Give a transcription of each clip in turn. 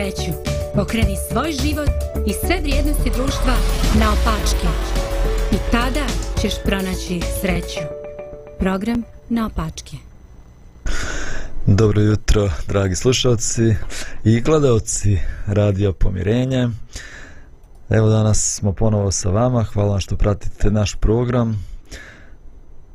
sreću. Pokreni svoj život i sve vrijednosti društva na opačke. I tada ćeš pronaći sreću. Program na opačke. Dobro jutro, dragi slušalci i gledalci Radio Pomirenje. Evo danas smo ponovo sa vama, hvala vam što pratite naš program.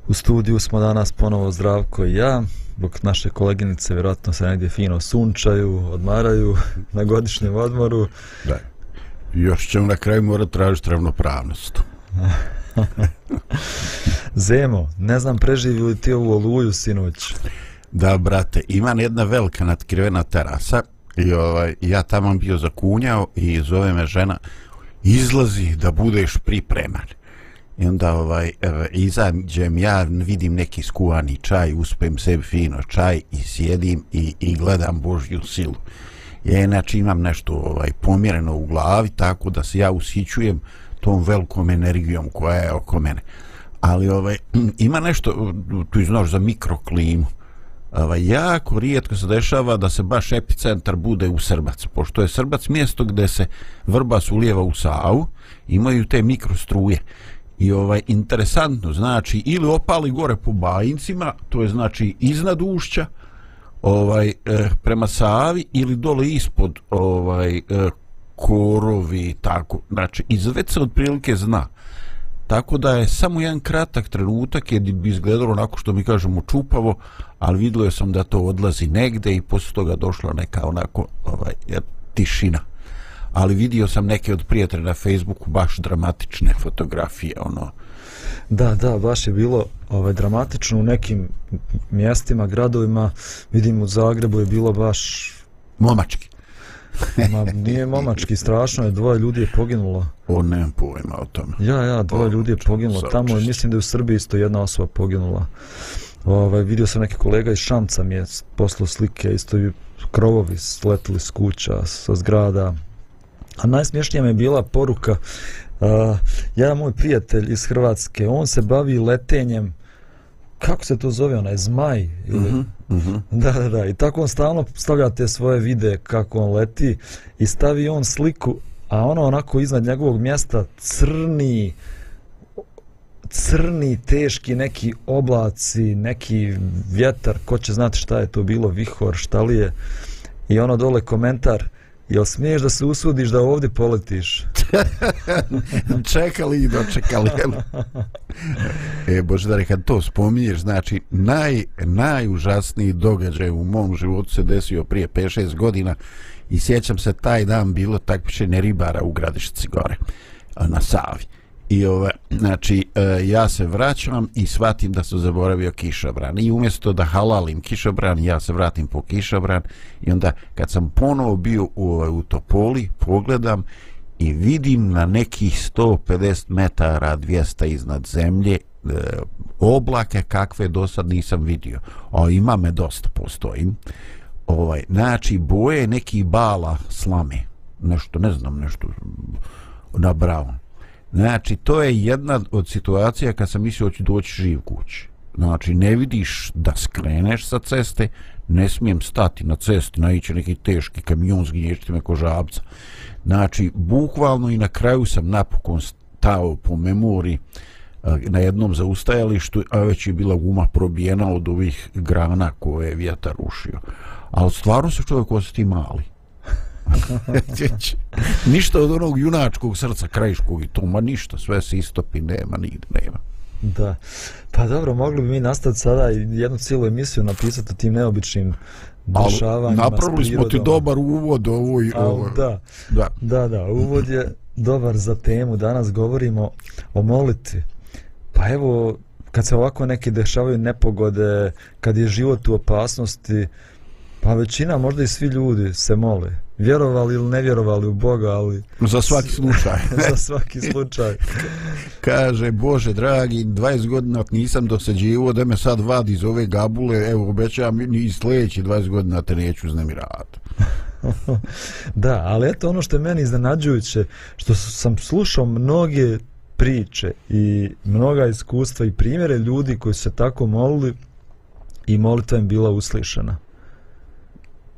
U studiju smo danas ponovo Zdravko i ja, dok naše koleginice vjerojatno se negdje fino sunčaju, odmaraju na godišnjem odmoru. Da. Još ćemo na kraju morati tražiti ravnopravnost. Zemo, ne znam preživi li ti ovu oluju sinoć? Da, brate, ima jedna velika natkrivena terasa i ovaj, ja tamo bio zakunjao i zove me žena izlazi da budeš pripreman. I onda ovaj, izađem ja, vidim neki skuvani čaj, uspem sebi fino čaj i sjedim i, i gledam Božju silu. Ja inače imam nešto ovaj, pomjereno u glavi, tako da se ja ushićujem tom velikom energijom koja je oko mene. Ali ovaj, ima nešto, tu znaš za mikroklimu, ovaj, jako rijetko se dešava da se baš epicentar bude u Srbac, pošto je Srbac mjesto gde se vrba sulijeva u Savu, imaju te mikrostruje. I ovaj interesantno, znači ili opali gore po bajincima, to je znači iznad ušća, ovaj eh, prema Savi ili dole ispod ovaj eh, korovi tako. Znači izvec se otprilike zna. Tako da je samo jedan kratak trenutak je bi izgledalo onako što mi kažemo čupavo, ali vidio sam da to odlazi negde i posle toga došla neka onako ovaj, tišina ali vidio sam neke od prijatelja na Facebooku baš dramatične fotografije ono Da, da, baš je bilo ovaj dramatično u nekim mjestima, gradovima. Vidim u Zagrebu je bilo baš momački. Ma, nije momački, strašno je, dvoje ljudi je poginulo. O, nemam pojma o tome. Ja, ja, dvoje o, ljudi je poginulo. Tamo je, mislim da je u Srbiji isto jedna osoba poginula. Ovaj, vidio sam neki kolega iz Šamca mi je poslao slike, isto i krovovi sletili s kuća, sa zgrada, A najsmješnija mi je bila poruka, uh, jedan moj prijatelj iz Hrvatske, on se bavi letenjem, kako se to zove, onaj zmaj? Ili? Uh -huh, uh -huh. Da, da, da, i tako on stalno stavlja te svoje vide kako on leti i stavi on sliku, a ono onako iznad njegovog mjesta crni, crni, teški neki oblaci, neki vjetar, ko će znati šta je to bilo, vihor, šta li je, i ono dole komentar, Jel smiješ da se usudiš da ovdje poletiš? čekali i dočekali. e, Božedare, kad to spominješ, znači, naj, najužasniji događaj u mom životu se desio prije 5-6 godina i sjećam se taj dan bilo takvišenje ribara u Gradišci gore, na Savi. I ove, znači, e, ja se vraćam i shvatim da sam zaboravio kišobran. I umjesto da halalim kišobran, ja se vratim po kišobran. I onda, kad sam ponovo bio u, ovaj, u Topoli, pogledam i vidim na nekih 150 metara, 200 iznad zemlje, e, oblake kakve do sad nisam vidio. O, ima me dosta, postojim. Ovaj, znači, boje neki bala slame. Nešto, ne znam, nešto na brown Znači, to je jedna od situacija kad sam mislio ću doći živ kući. Znači, ne vidiš da skreneš sa ceste, ne smijem stati na cesti, naiće neki teški kamion zginješti me ko žabca. Znači, bukvalno i na kraju sam napokon stao po memori eh, na jednom zaustajalištu, a već je bila guma probijena od ovih grana koje je vjetar rušio. Ali stvarno se čovjek osjeti mali. ništa od onog junačkog srca krajiškog i to, ma ništa, sve se istopi, nema, nigde nema. Da, pa dobro, mogli bi mi nastaviti sada jednu cijelu emisiju napisati o tim neobičnim dešavanjima Napravili smo ti dobar uvod ovo i ovo. Da, da, da, da, uvod je dobar za temu. Danas govorimo o molitvi. Pa evo, kad se ovako neki dešavaju nepogode, kad je život u opasnosti, pa većina, možda i svi ljudi se mole vjerovali ili ne vjerovali u Boga, ali... Za svaki slučaj. za svaki slučaj. Kaže, Bože, dragi, 20 godina nisam dosađivo da me sad vadi iz ove gabule, evo, obećam, ni sljedeći 20 godina te neću znemiravati. da, ali eto ono što je meni iznenađujuće, što sam slušao mnoge priče i mnoga iskustva i primjere ljudi koji su se tako molili i molitva im bila uslišana.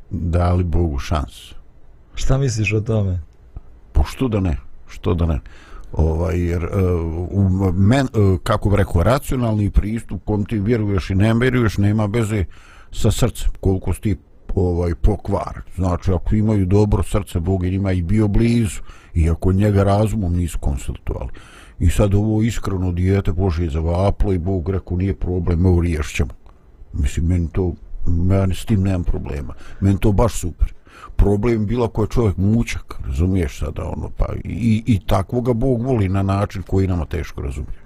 Dali Bogu šansu Šta misliš o tome? Pa što da ne? Što da ne? Ovaj, jer uh, men, uh, kako bih rekao, racionalni pristup kom ti vjeruješ i ne vjeruješ nema veze sa srcem, koliko si ti ovaj, pokvar. Znači, ako imaju dobro srce, Bog je njima i bio blizu, iako njega razumom nisu konsultovali. I sad ovo iskreno dijete Bože je zavaplo i Bog rekao nije problem, evo riješćemo. Mislim, meni to, ja s tim nemam problema. Meni to baš super. Problem bila koja čovjek mučak, razumiješ sada ono, pa i, i takvo ga Bog voli na način koji nama teško razumije.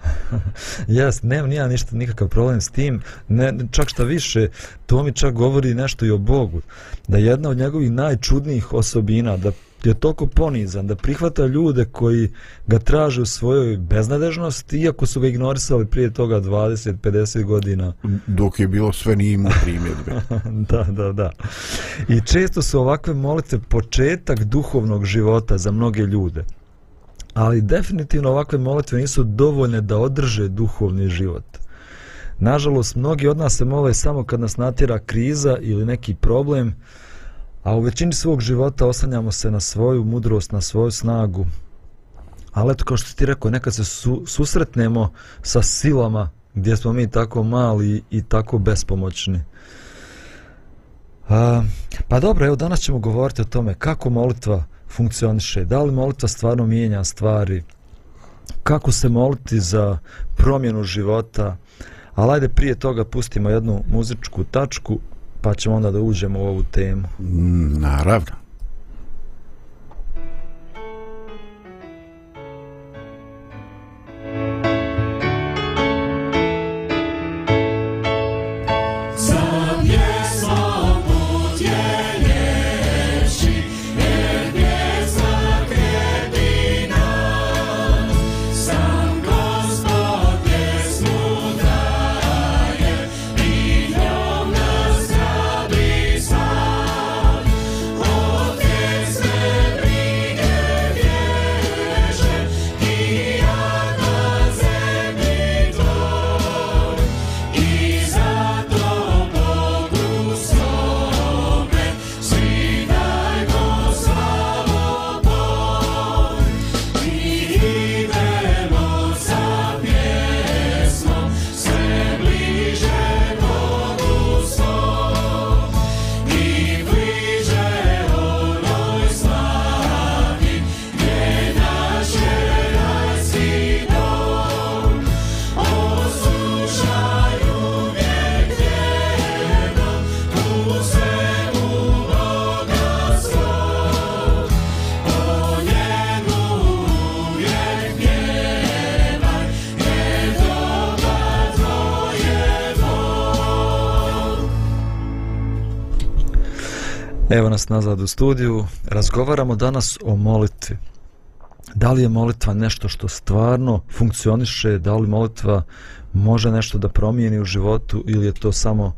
Jes, nemam nija ništa, nikakav problem s tim, ne, čak šta više, to mi čak govori nešto i o Bogu, da jedna od njegovih najčudnijih osobina, da je toliko ponizan da prihvata ljude koji ga traže u svojoj beznadežnosti, iako su ga ignorisali prije toga 20-50 godina. Dok je bilo sve nije imao primjedbe. da, da, da. I često su ovakve molitve početak duhovnog života za mnoge ljude. Ali definitivno ovakve molitve nisu dovoljne da održe duhovni život. Nažalost, mnogi od nas se mole samo kad nas natjera kriza ili neki problem, A u većini svog života oslanjamo se na svoju mudrost, na svoju snagu. Ali eto, kao što ti rekao, nekad se su, susretnemo sa silama gdje smo mi tako mali i tako bespomoćni. A, pa dobro, evo danas ćemo govoriti o tome kako molitva funkcioniše, da li molitva stvarno mijenja stvari, kako se moliti za promjenu života, ali ajde prije toga pustimo jednu muzičku tačku pa ćemo onda da uđemo u ovu temu. Mm, naravno. Evo nas nazad u studiju. Razgovaramo danas o molitvi. Da li je molitva nešto što stvarno funkcioniše? Da li molitva može nešto da promijeni u životu ili je to samo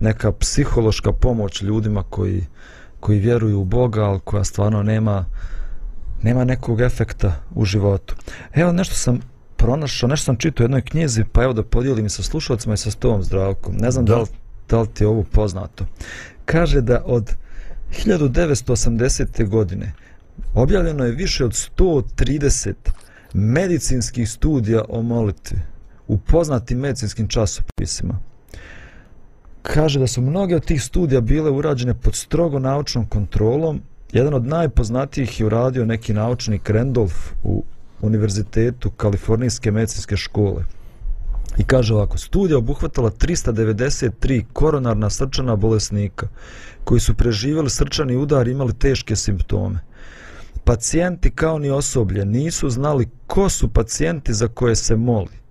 neka psihološka pomoć ljudima koji, koji vjeruju u Boga, ali koja stvarno nema, nema nekog efekta u životu? Evo nešto sam pronašao, nešto sam čitao u jednoj knjizi, pa evo da podijelim sa slušalcima i sa stovom zdravkom. Ne znam da, da li, da li ti je ovo poznato. Kaže da od 1980. godine objavljeno je više od 130 medicinskih studija o molitvi u poznatim medicinskim časopisima. Kaže da su mnoge od tih studija bile urađene pod strogo naučnom kontrolom. Jedan od najpoznatijih je uradio neki naučnik Randolph u Univerzitetu Kalifornijske medicinske škole. I kaže ovako, studija obuhvatala 393 koronarna srčana bolesnika koji su preživjeli srčani udar i imali teške simptome. Pacijenti kao ni osoblje nisu znali ko su pacijenti za koje se moli.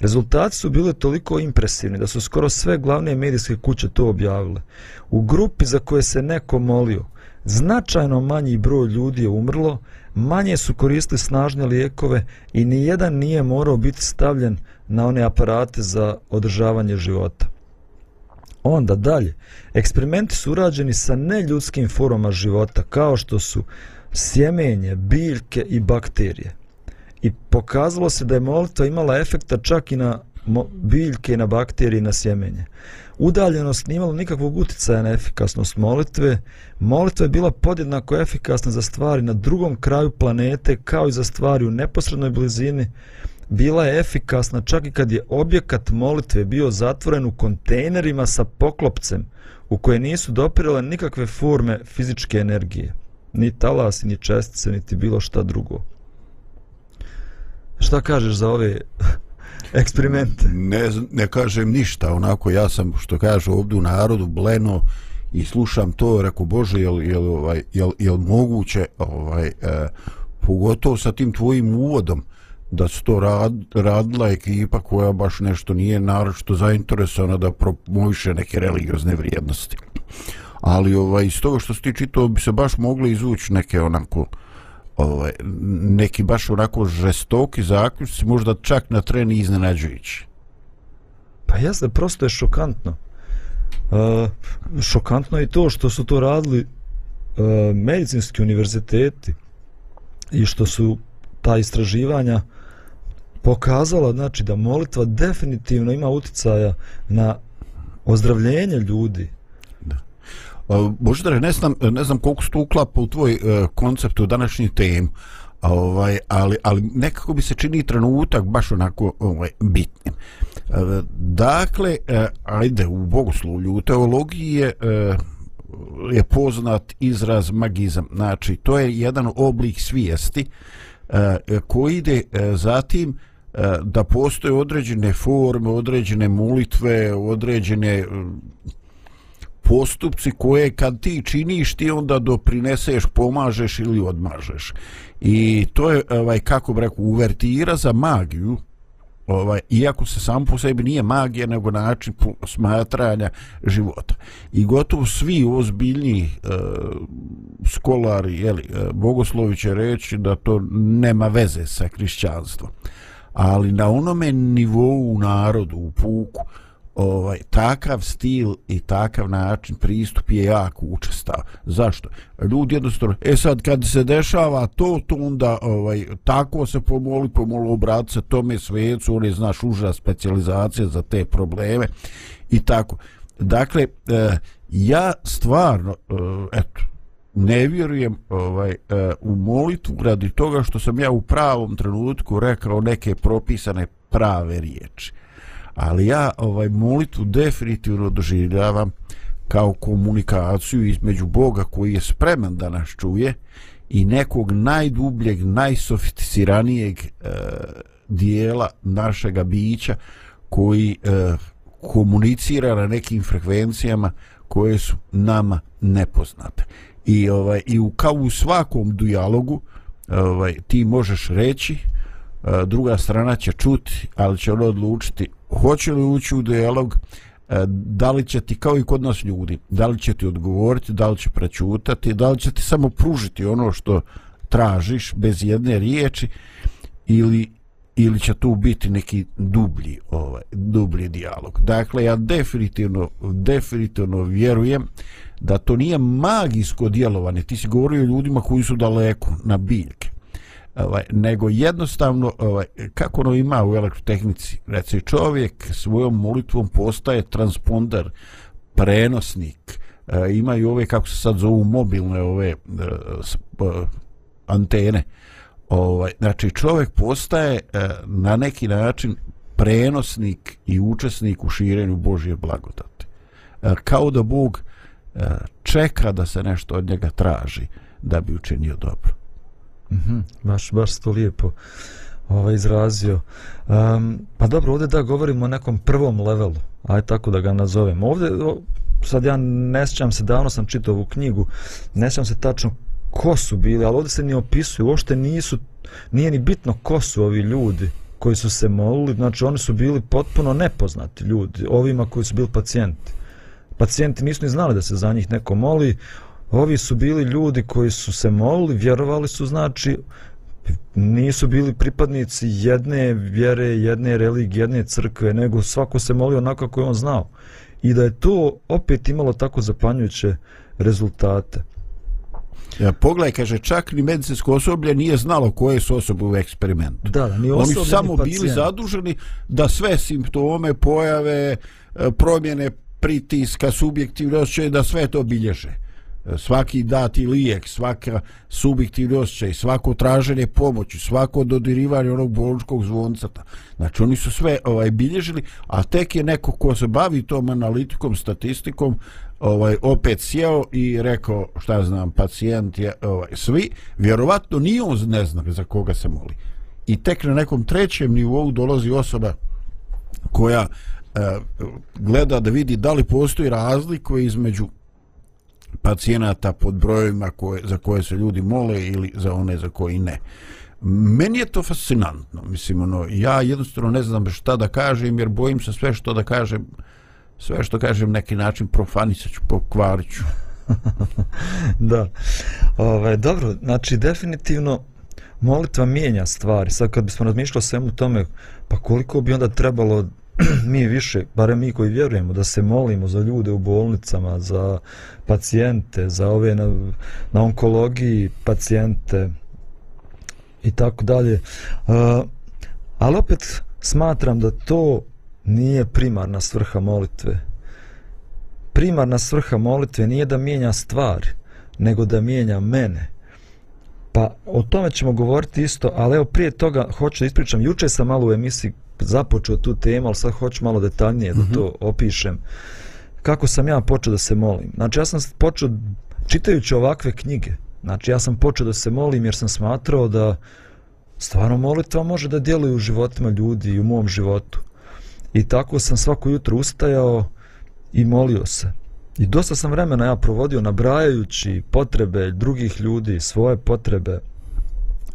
Rezultati su bili toliko impresivni da su skoro sve glavne medijske kuće to objavile. U grupi za koje se neko molio, značajno manji broj ljudi je umrlo, manje su koristili snažne lijekove i ni jedan nije morao biti stavljen na one aparate za održavanje života. Onda dalje, eksperimenti su urađeni sa neljudskim formama života kao što su sjemenje, biljke i bakterije. I pokazalo se da je molitva imala efekta čak i na biljke, na bakterije, i na sjemenje. Udaljenost nije imala nikakvog utjecaja na efikasnost molitve. Molitva je bila podjednako efikasna za stvari na drugom kraju planete kao i za stvari u neposrednoj blizini. Bila je efikasna čak i kad je objekat molitve bio zatvoren u kontejnerima sa poklopcem u koje nisu dopirale nikakve forme fizičke energije. Ni talasi, ni čestice, niti bilo šta drugo. Šta kažeš za ove eksperimente? Ne, ne kažem ništa, onako ja sam, što kažu ovdje u narodu, bleno i slušam to, reko Bože, jel, jel, ovaj, jel, jel moguće, ovaj, e, pogotovo sa tim tvojim uvodom, da su to rad, radila ekipa koja baš nešto nije naročito zainteresovana da promoviše neke religiozne vrijednosti. Ali ovaj, iz toga što si ti čitao bi se baš mogli izvući neke onako ovaj, neki baš onako žestoki zaključci, možda čak na treni iznenađujući. Pa jeste, prosto je šokantno. Uh, šokantno je to što su to radili uh, medicinski univerziteti i što su ta istraživanja pokazala znači da molitva definitivno ima utjecaja na ozdravljenje ljudi. Da. Pa, Boždare, ne znam, ne znam koliko se to uklapa u tvoj uh, koncept u današnji tem, ovaj, ali, ali nekako bi se čini trenutak baš onako ovaj, bitnim. Uh, dakle, uh, ajde, u bogoslovlju, u teologiji je, uh, je poznat izraz magizam. Znači, to je jedan oblik svijesti uh, koji ide uh, zatim uh, da postoje određene forme, određene molitve, određene postupci koje kad ti činiš ti onda doprineseš, pomažeš ili odmažeš. I to je ovaj kako bi rekao uvertira za magiju. Ovaj iako se sam po sebi nije magija nego način smatranja života. I gotovo svi ozbiljni e, skolari, je li, e, bogoslovi će reći da to nema veze sa hrišćanstvom ali na onome nivou u narodu, u puku, ovaj, takav stil i takav način pristup je jako učestao. Zašto? Ljudi jednostavno, e sad kad se dešava to, to onda ovaj, tako se pomoli, pomoli obrat se tome svecu, on je znaš uža specializacija za te probleme i tako. Dakle, eh, ja stvarno, eh, eto, ne vjerujem ovaj e, u molitvu radi toga što sam ja u pravom trenutku rekao neke propisane prave riječi. Ali ja ovaj molitvu definitivno doživljavam kao komunikaciju između Boga koji je spreman da nas čuje i nekog najdubljeg, najsofisticiranijeg e, dijela našega bića koji e, komunicira na nekim frekvencijama koje su nama nepoznate. I ovaj i u kao u svakom dijalogu ovaj ti možeš reći e, druga strana će čuti ali će ona odlučiti hoće li ući u dijalog e, da li će ti kao i kod nas ljudi da li će ti odgovoriti da li će prećutati da li će ti samo pružiti ono što tražiš bez jedne riječi ili ili će tu biti neki dublji ovaj dublji dijalog. Dakle ja definitivno definitivno vjerujem da to nije magijsko djelovanje, ti si govorio o ljudima koji su daleko na biljke, ovaj, nego jednostavno, ovaj, kako ono ima u elektrotehnici, reci čovjek svojom molitvom postaje transponder, prenosnik, e, imaju ove, kako se sad zovu, mobilne ove eh, e, sp, eh, antene, ovaj, znači čovjek postaje e, na neki način prenosnik i učesnik u širenju Božje blagodati. E, kao da Bog čeka da se nešto od njega traži da bi učinio dobro. Mm -hmm, baš, baš to lijepo ovaj, izrazio. Um, pa dobro, ovdje da govorimo o nekom prvom levelu, aj tako da ga nazovem. Ovdje, o, sad ja ne sjećam se, davno sam čitao ovu knjigu, ne sjećam se tačno ko su bili, ali ovdje se ni opisuju, uopšte nisu, nije ni bitno ko su ovi ljudi koji su se molili, znači oni su bili potpuno nepoznati ljudi, ovima koji su bili pacijenti pacijenti nisu ni znali da se za njih neko moli. Ovi su bili ljudi koji su se molili, vjerovali su, znači, nisu bili pripadnici jedne vjere, jedne religije, jedne crkve, nego svako se molio onako kako je on znao. I da je to opet imalo tako zapanjujuće rezultate. Ja, pogledaj, kaže, čak ni medicinsko osoblje nije znalo koje su osobe u eksperimentu. Da, da, ni Oni su samo ni bili zaduženi da sve simptome, pojave, e, promjene pritiska, subjektivne osjećaje, da sve to bilježe. Svaki dati lijek, svaka subjektivni osjećaj, svako traženje pomoći, svako dodirivanje onog bolničkog zvoncata. Znači oni su sve ovaj bilježili, a tek je neko ko se bavi tom analitikom, statistikom, ovaj opet sjeo i rekao šta ja znam pacijent je ovaj svi vjerovatno ni on ne zna za koga se moli i tek na nekom trećem nivou dolazi osoba koja e, gleda da vidi da li postoji razlika između pacijenata pod brojevima koje, za koje se ljudi mole ili za one za koji ne. Meni je to fascinantno. Mislim, ono, ja jednostavno ne znam šta da kažem jer bojim se sve što da kažem sve što kažem neki način profanisat ću, pokvarit ću. da. Ove, dobro, znači definitivno molitva mijenja stvari. Sad kad bismo razmišljali o svemu tome, pa koliko bi onda trebalo mi više, barem mi koji vjerujemo, da se molimo za ljude u bolnicama, za pacijente, za ove na, na onkologiji pacijente i tako dalje. Ali opet smatram da to nije primarna svrha molitve. Primarna svrha molitve nije da mijenja stvari, nego da mijenja mene. Pa o tome ćemo govoriti isto, ali evo prije toga hoću da ispričam. Juče sam malo u emisiji započeo tu temu, ali sad hoću malo detaljnije da to opišem. Kako sam ja počeo da se molim? Znači ja sam počeo čitajući ovakve knjige. Znači ja sam počeo da se molim jer sam smatrao da stvarno molitva može da djeluje u životima ljudi i u mom životu. I tako sam svako jutro ustajao i molio se. I dosta sam vremena ja provodio nabrajajući potrebe drugih ljudi, svoje potrebe.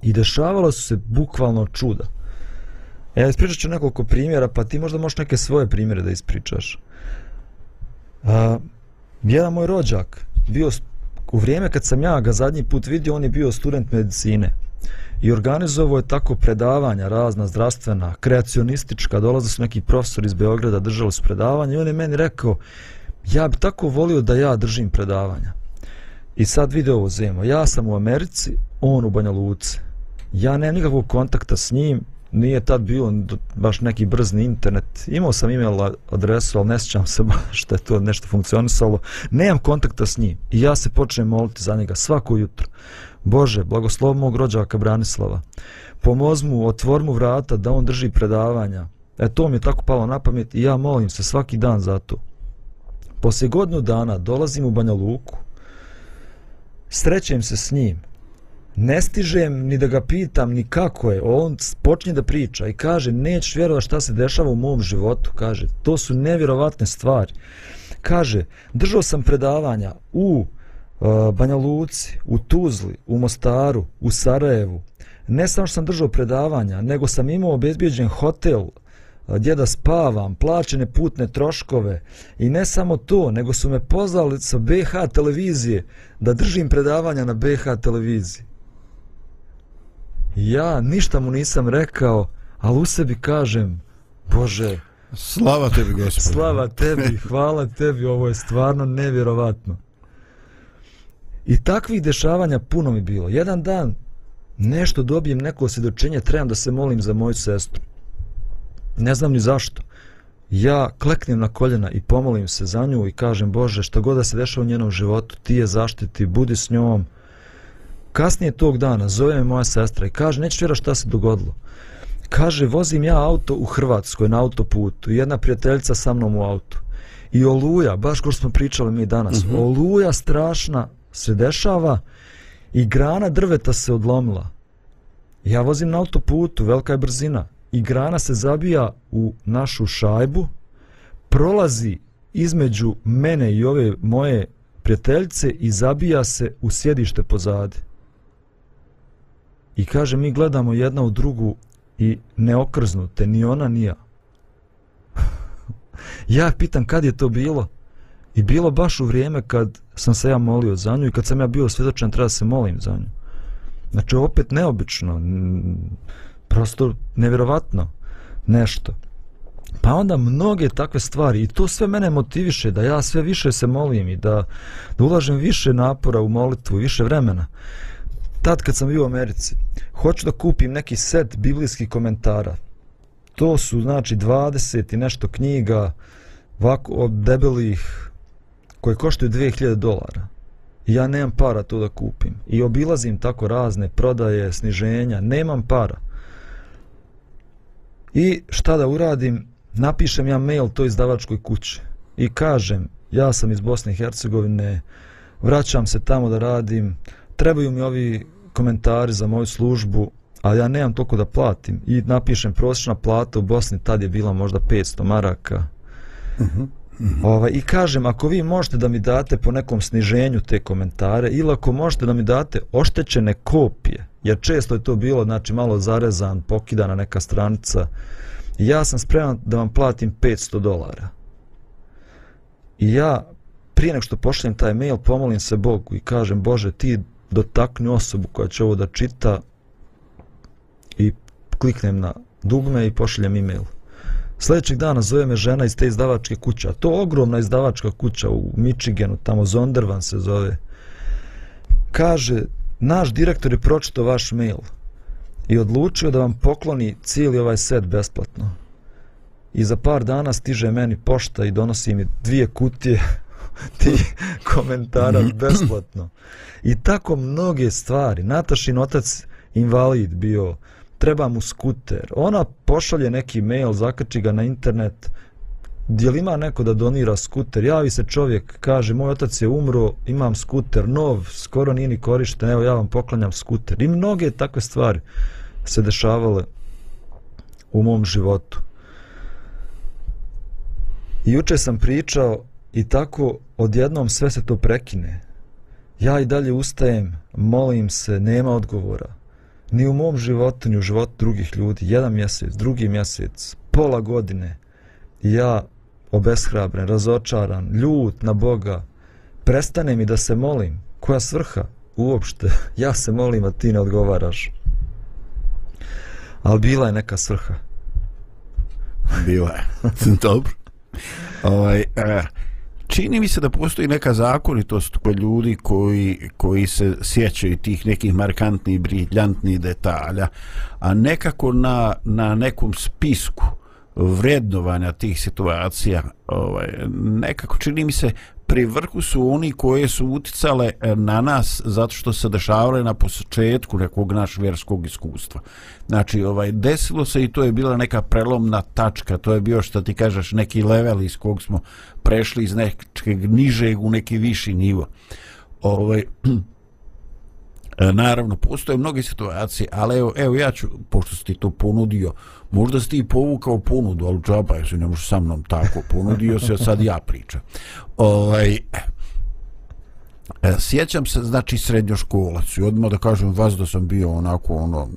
I dešavalo su se bukvalno čuda. Ja ispričat ću nekoliko primjera, pa ti možda možeš neke svoje primjere da ispričaš. A, jedan moj rođak bio u vrijeme kad sam ja ga zadnji put vidio, on je bio student medicine i organizovao je tako predavanja razna zdravstvena, kreacionistička, dolaze su neki profesori iz Beograda, držali su predavanja i on je meni rekao ja bi tako volio da ja držim predavanja. I sad vidi ovo zemo, ja sam u Americi, on u Banja Luci. Ja nemam nikakvog kontakta s njim, nije tad bio baš neki brzni internet. Imao sam email adresu, ali ne sjećam se baš da je to nešto funkcionisalo. Nemam kontakta s njim i ja se počnem moliti za njega svako jutro. Bože, blagoslov mog rođaka Branislava. Pomoz mu, otvor mu vrata da on drži predavanja. E to mi je tako palo na pamet i ja molim se svaki dan za to. Poslije godinu dana dolazim u Banja Luku, srećem se s njim, ne stižem ni da ga pitam ni kako je, on počne da priča i kaže nećeš vjerovati šta se dešava u mom životu, kaže, to su nevjerovatne stvari. Kaže, držao sam predavanja u uh, Banja Luci, u Tuzli, u Mostaru, u Sarajevu. Ne samo što sam držao predavanja, nego sam imao obezbijeđen hotel uh, gdje da spavam, plaćene putne troškove i ne samo to, nego su me pozvali sa BH televizije da držim predavanja na BH televiziji. Ja ništa mu nisam rekao, ali u sebi kažem, Bože, slava tebi gospodine. Slava tebi, hvala tebi, ovo je stvarno nevjerovatno. I takvih dešavanja puno mi bilo. Jedan dan nešto dobijem neko osvjedočenje, trebam da se molim za moju sestru. Ne znam ni zašto. Ja kleknem na koljena i pomolim se za nju i kažem Bože što god da se dešava u njenom životu ti je zaštiti, budi s njom. Kasnije tog dana zove me moja sestra i kaže nećeš vjera šta se dogodilo. Kaže vozim ja auto u Hrvatskoj na autoputu i jedna prijateljica sa mnom u autu. I oluja, baš ko smo pričali mi danas, mm -hmm. oluja strašna se dešava i grana drveta se odlomila. Ja vozim na autoputu, velika je brzina i grana se zabija u našu šajbu, prolazi između mene i ove moje prijateljice i zabija se u sjedište pozadi. I kaže, mi gledamo jedna u drugu i ne okrznute, ni ona, ni ja. ja pitam kad je to bilo i bilo baš u vrijeme kad sam se ja molio za nju i kad sam ja bio svjedočan treba da se molim za nju. Znači, opet neobično, prosto nevjerovatno nešto. Pa onda mnoge takve stvari i to sve mene motiviše da ja sve više se molim i da, da ulažem više napora u molitvu, više vremena. Tad kad sam bio u Americi, hoću da kupim neki set biblijskih komentara. To su znači 20 i nešto knjiga ovako od debelih koje koštaju 2000 dolara. I ja nemam para to da kupim. I obilazim tako razne prodaje, sniženja, nemam para. I šta da uradim? napišem ja mail toj izdavačkoj kući i kažem ja sam iz Bosne i Hercegovine, vraćam se tamo da radim, trebaju mi ovi komentari za moju službu, ali ja nemam toliko da platim i napišem prosječna plata u Bosni, tad je bila možda 500 maraka. Uh -huh. Uh -huh. Ovaj, I kažem, ako vi možete da mi date po nekom sniženju te komentare ili ako možete da mi date oštećene kopije, jer često je to bilo znači malo zarezan, pokidana neka stranica, ja sam spreman da vam platim 500 dolara. I ja, prije nego što pošljem taj mail, pomolim se Bogu i kažem, Bože, ti dotakni osobu koja će ovo da čita i kliknem na dugme i pošaljem e-mail. Sljedećeg dana zove me žena iz te izdavačke kuće, a to ogromna izdavačka kuća u Michiganu, tamo Zondervan se zove. Kaže, naš direktor je pročito vaš mail i odlučio da vam pokloni cijeli ovaj set besplatno. I za par dana stiže meni pošta i donosi mi dvije kutije ti komentara besplatno. I tako mnoge stvari. Natašin otac invalid bio, treba mu skuter. Ona pošalje neki mail, zakači ga na internet, gdje li ima neko da donira skuter? Javi se čovjek, kaže, moj otac je umro, imam skuter, nov, skoro nije ni korišten, evo ja vam poklanjam skuter. I mnoge takve stvari se dešavale u mom životu. I juče sam pričao i tako odjednom sve se to prekine. Ja i dalje ustajem, molim se, nema odgovora. Ni u mom životu, ni u životu drugih ljudi. Jedan mjesec, drugi mjesec, pola godine. Ja obeshrabren, razočaran, ljut na Boga. Prestane mi da se molim. Koja svrha? Uopšte. Ja se molim, a ti ne odgovaraš. Ali bila je neka svrha. Bila je. Dobro. Ovaj, uh, čini mi se da postoji neka zakonitost kod ljudi koji, koji se sjećaju tih nekih markantnih, briljantnih detalja, a nekako na, na nekom spisku vrednovanja tih situacija ovaj, nekako čini mi se pri vrhu su oni koje su uticale e, na nas zato što se dešavale na početku nekog našeg vjerskog iskustva. Znači, ovaj, desilo se i to je bila neka prelomna tačka, to je bio što ti kažeš neki level iz kog smo prešli iz nekog nižeg u neki viši nivo. Ovaj, E, naravno, postoje mnoge situacije, ali evo, evo ja ću, pošto si ti to ponudio, možda si ti povukao ponudu, ali džaba, jesu ne može sa mnom tako, ponudio se, sad ja pričam. Ovaj, e, sjećam se, znači, srednjoškolac i odmah da kažem vas da sam bio onako, ono,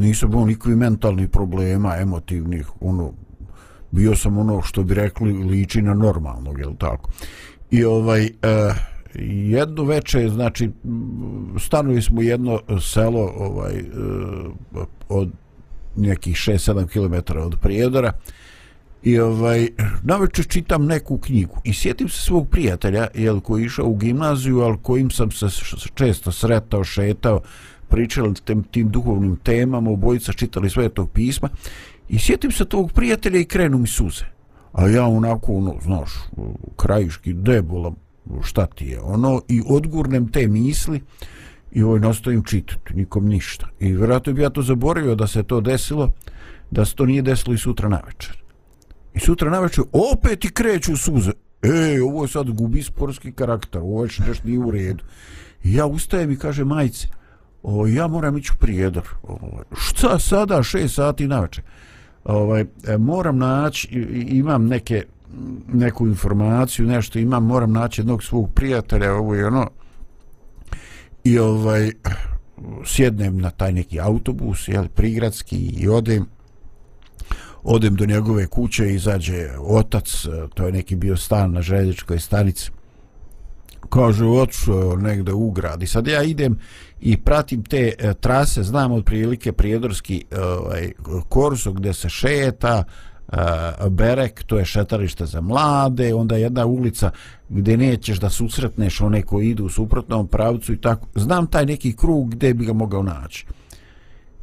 nisam bio nikakvi mentalni problema, emotivnih, ono, bio sam ono što bi rekli liči na normalnog, je tako? I ovaj, eh, jedno veče, znači, stanuli smo jedno selo ovaj, eh, od nekih 6-7 km od Prijedora i ovaj, naveče čitam neku knjigu i sjetim se svog prijatelja, jel, koji je išao u gimnaziju, ali kojim sam se često sretao, šetao, pričali tem, tim duhovnim temama, obojica čitali sve tog pisma i sjetim se tog prijatelja i krenu mi suze. A ja onako, ono, znaš, krajiški debola, šta ti je ono? I odgurnem te misli i ovaj nastavim čitati nikom ništa. I vjerojatno bi ja to zaboravio da se to desilo da se to nije desilo i sutra na večer i sutra na večer opet i kreću suze. Ej ovo je sad gubi sportski karakter ovo je nešto nije u redu. I ja ustajem i kaže majice o, ja moram ići u prijedor. O, šta sada? Šest sati na večer ovaj, e, moram naći imam neke neku informaciju, nešto imam, moram naći jednog svog prijatelja, ovo je ono, i ovaj, sjednem na taj neki autobus, jel, prigradski, i odem, odem do njegove kuće, i izađe otac, to je neki bio stan na željezničkoj stanici, kaže, otišao negde u grad, i sad ja idem i pratim te e, trase, znam od prilike prijedorski e, ovaj, korso gdje se šeta, Eh, Berek, to je šetarište za mlade, onda jedna ulica gdje nećeš da susretneš one koji idu u suprotnom pravcu i tako. Znam taj neki krug gdje bi ga mogao naći.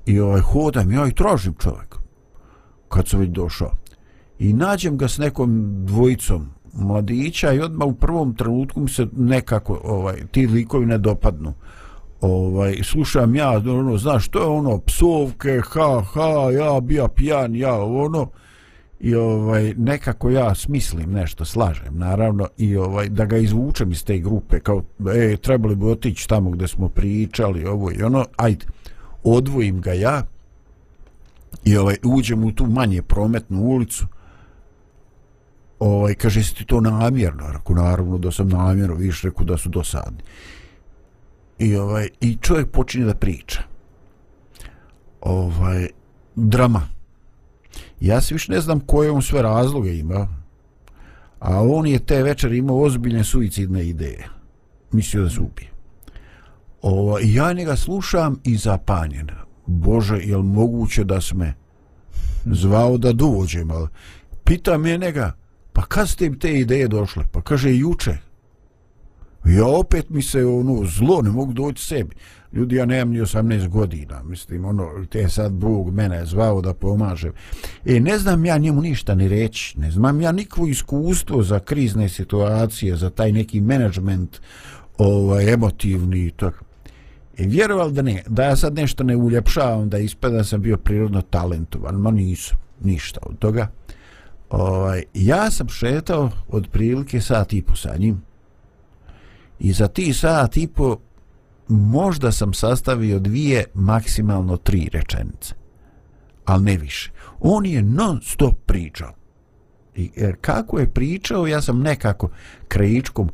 I ovaj, hodam, ja i tražim čovjek kad sam već došao. I nađem ga s nekom dvojicom mladića i odmah u prvom trenutku mi se nekako ovaj, ti likovi ne dopadnu. Ovaj, slušam ja, ono, znaš, to je ono, psovke, ha, ha, ja bija pijan, ja, ono, i ovaj nekako ja smislim nešto slažem naravno i ovaj da ga izvučem iz te grupe kao e trebali bi otići tamo gdje smo pričali ovo i ono ajde odvojim ga ja i ovaj uđem u tu manje prometnu ulicu. Ovaj kaže ti to namjerno? Rekao naravno da sam namjerno više rekao da su dosadni. I ovaj i čovjek počinje da priča. Ovaj drama ja se više ne znam koje on sve razloge ima a on je te večer imao ozbiljne suicidne ideje. Mislio da se ubije. Ovo, ja njega slušam i zapanjen. Bože, je li moguće da sme? Zvao da dođem ali pita me njega pa kad ste te ideje došle? Pa kaže juče ja opet mi se ono zlo ne mogu doći sebi. Ljudi ja nemam ni 18 godina mislim ono te sad Bog mene je zvao da pomažem. E ne znam ja njemu ništa ni reći ne znam ja nikvo iskustvo za krizne situacije za taj neki menadžment ovaj emotivni i tako. I vjerovali da ne, da ja sad nešto ne uljepšavam, da ispada sam bio prirodno talentovan, ma nisam, ništa od toga. Ovaj, ja sam šetao od prilike sat i po sa njim i za ti sat i po možda sam sastavio dvije, maksimalno tri rečenice. Ali ne više. On je non stop pričao. I jer kako je pričao, ja sam nekako krajičkom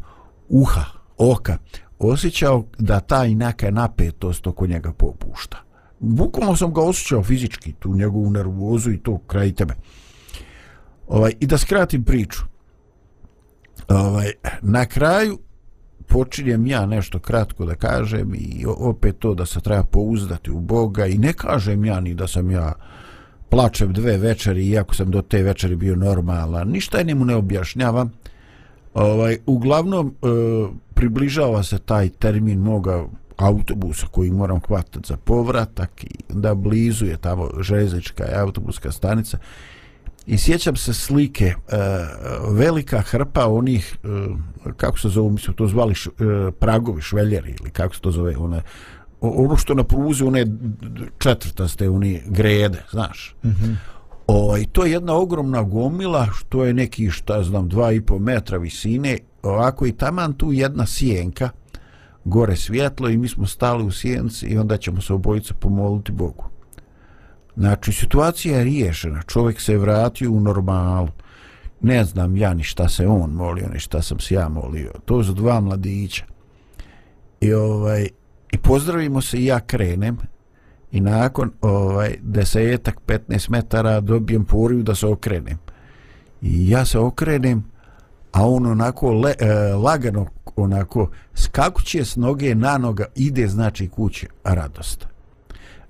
uha, oka, osjećao da ta neka napetost oko njega popušta. Bukvalno sam ga osjećao fizički, tu njegovu nervozu i to kraj tebe. Ovaj, I da skratim priču. Ovaj, na kraju počinjem ja nešto kratko da kažem i opet to da se treba pouzdati u Boga i ne kažem ja ni da sam ja plačem dve večeri iako sam do te večeri bio normalan. Ništa je njemu ne objašnjavam. Ovaj, uglavnom, e, približava se taj termin moga autobusa koji moram hvatati za povratak i da blizu je tamo železnička i autobuska stanica i sjećam se slike e, velika hrpa onih e, kako se zove, mislim to zvali š, e, pragovi, šveljeri ili kako se to zove one, ono što na pruzi one četvrtaste oni grede, znaš. Mm -hmm. o, i to je jedna ogromna gomila što je neki šta znam dva i po metra visine. Ovako i taman tu jedna sjenka gore svjetlo i mi smo stali u sjenci i onda ćemo se obojica pomoliti Bogu Znači, situacija je riješena. Čovjek se je vratio u normalu. Ne znam ja ni šta se on molio, ni šta sam se ja molio. To su dva mladića. I, ovaj, i pozdravimo se i ja krenem. I nakon ovaj, desetak, 15 metara dobijem poriju da se okrenem. I ja se okrenem, a on onako le, e, lagano, onako skakuće s noge na noga, ide znači kuće, radost.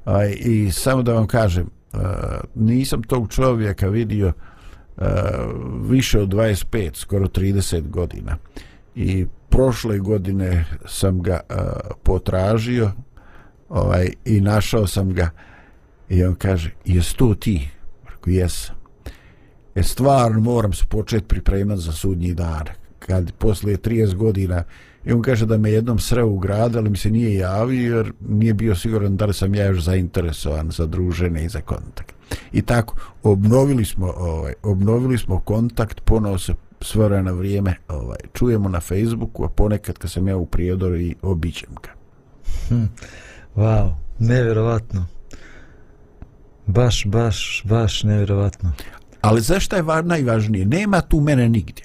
Aj, I samo da vam kažem, nisam tog čovjeka vidio više od 25, skoro 30 godina. I prošle godine sam ga potražio ovaj, i našao sam ga i on kaže, jes to ti? Rekao, jesam. E stvarno moram se početi pripremati za sudnji dan. Kad poslije 30 godina I on kaže da me jednom sreo u grad, ali mi se nije javio jer nije bio siguran da li sam ja još zainteresovan za druženje i za kontakt. I tako, obnovili smo, ovaj, obnovili smo kontakt, ponovo se sve na vrijeme ovaj, čujemo na Facebooku, a ponekad kad sam ja u Prijedoru i obićem ga. Hm, wow, nevjerovatno. Baš, baš, baš nevjerovatno. Ali zašto je najvažnije? Nema tu mene nigdje.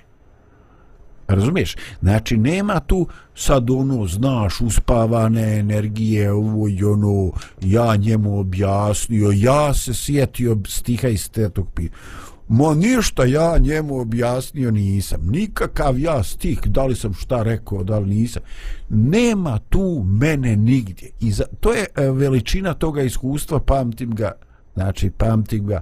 Razumiješ? Znači, nema tu sad ono, znaš, uspavane energije, ovo i ono, ja njemu objasnio, ja se sjetio stiha iz tetog pi. Mo ništa ja njemu objasnio nisam. Nikakav ja stih, da li sam šta rekao, da li nisam. Nema tu mene nigdje. I za, to je e, veličina toga iskustva, pamtim ga, znači pamtim ga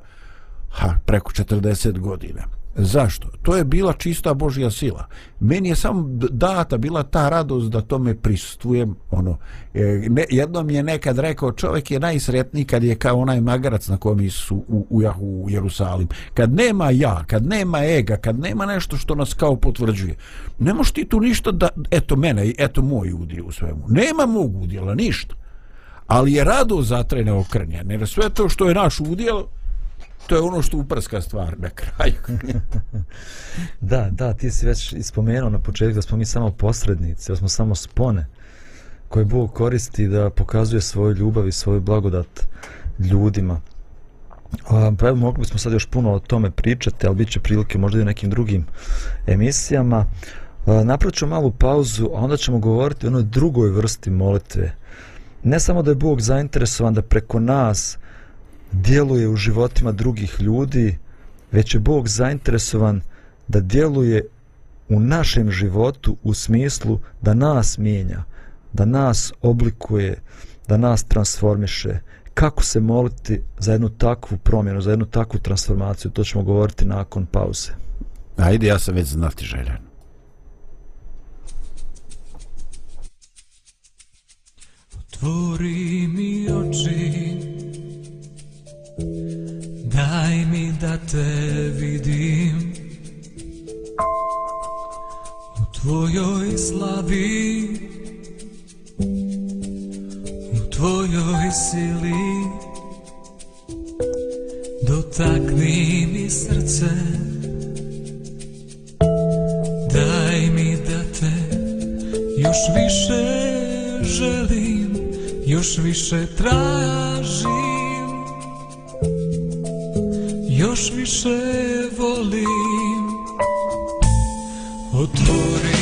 ha, preko 40 godina. Zašto? To je bila čista Božja sila. Meni je samo data bila ta radost da tome prisustujem. Ono, e, ne, jedno mi je nekad rekao, čovjek je najsretniji kad je kao onaj magarac na kojem su u, u, u, Jerusalim. Kad nema ja, kad nema ega, kad nema nešto što nas kao potvrđuje. Ne možeš ti tu ništa da, eto mene, eto moj udjel u svemu. Nema mog udjela, ništa. Ali je rado zatrene okrnja. jer sve to što je naš udjel, to je ono što uprska stvar na kraju. da, da, ti si već ispomenuo na početku da smo mi samo posrednici, da smo samo spone koje Bog koristi da pokazuje svoju ljubav i svoju blagodat ljudima. Pa evo, mogli bismo sad još puno o tome pričati, ali bit će prilike možda i nekim drugim emisijama. Napravit ćemo malu pauzu, a onda ćemo govoriti o onoj drugoj vrsti molitve. Ne samo da je Bog zainteresovan da preko nas djeluje u životima drugih ljudi, već je Bog zainteresovan da djeluje u našem životu u smislu da nas mijenja, da nas oblikuje, da nas transformiše. Kako se moliti za jednu takvu promjenu, za jednu takvu transformaciju, to ćemo govoriti nakon pauze. Ajde, ja sam već znati željan. Otvori mi oči Daj mi da te vidim U tvojoj slavi U tvojoj sili. Dotakni mi srce Daj mi da te još više želim Još više tražim. Još više volim. Otvori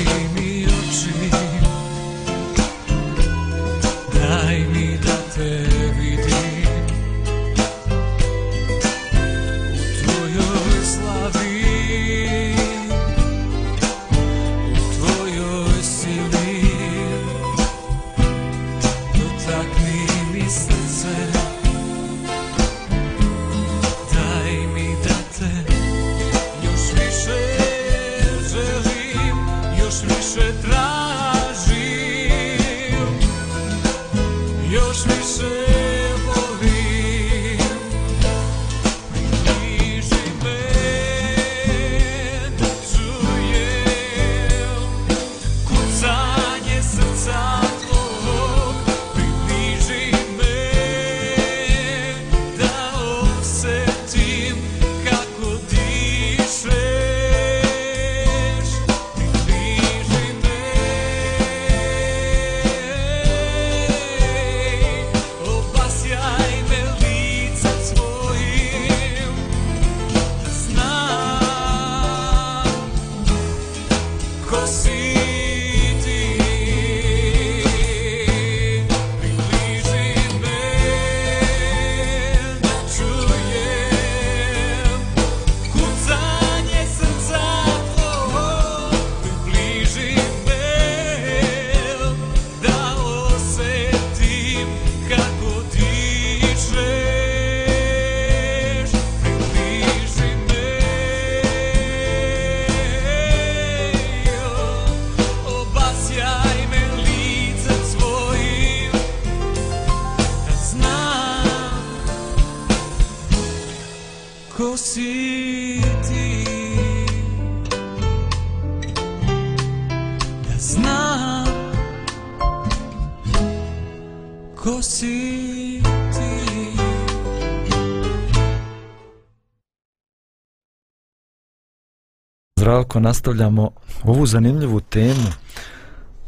Zdravko, nastavljamo ovu zanimljivu temu.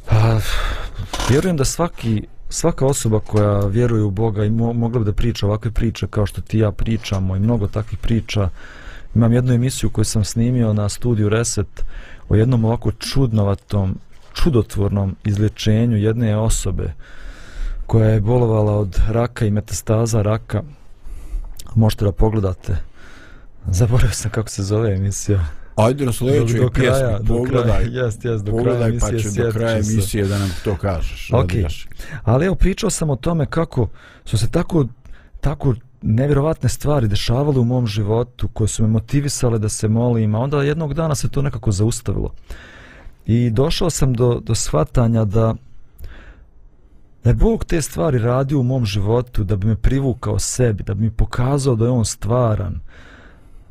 Pa, vjerujem da svaki, svaka osoba koja vjeruje u Boga i mo, mogla bi da priča ovakve priče kao što ti ja pričamo i mnogo takvih priča. Imam jednu emisiju koju sam snimio na studiju Reset o jednom ovako čudnovatom, čudotvornom izlječenju jedne osobe koja je bolovala od raka i metastaza raka. Možete da pogledate. Zaboravio sam kako se zove emisija. Ajde na sljedećoj do, do pjesmi, kraja, pogledaj. Jest, jest, do pogledaj kraja emisije, pa će do kraja emisije da nam to kažeš. Ok, ali evo pričao sam o tome kako su se tako, tako nevjerovatne stvari dešavale u mom životu koje su me motivisale da se molim, a onda jednog dana se to nekako zaustavilo. I došao sam do, do shvatanja da da je Bog te stvari radio u mom životu da bi me privukao sebi, da bi mi pokazao da je On stvaran,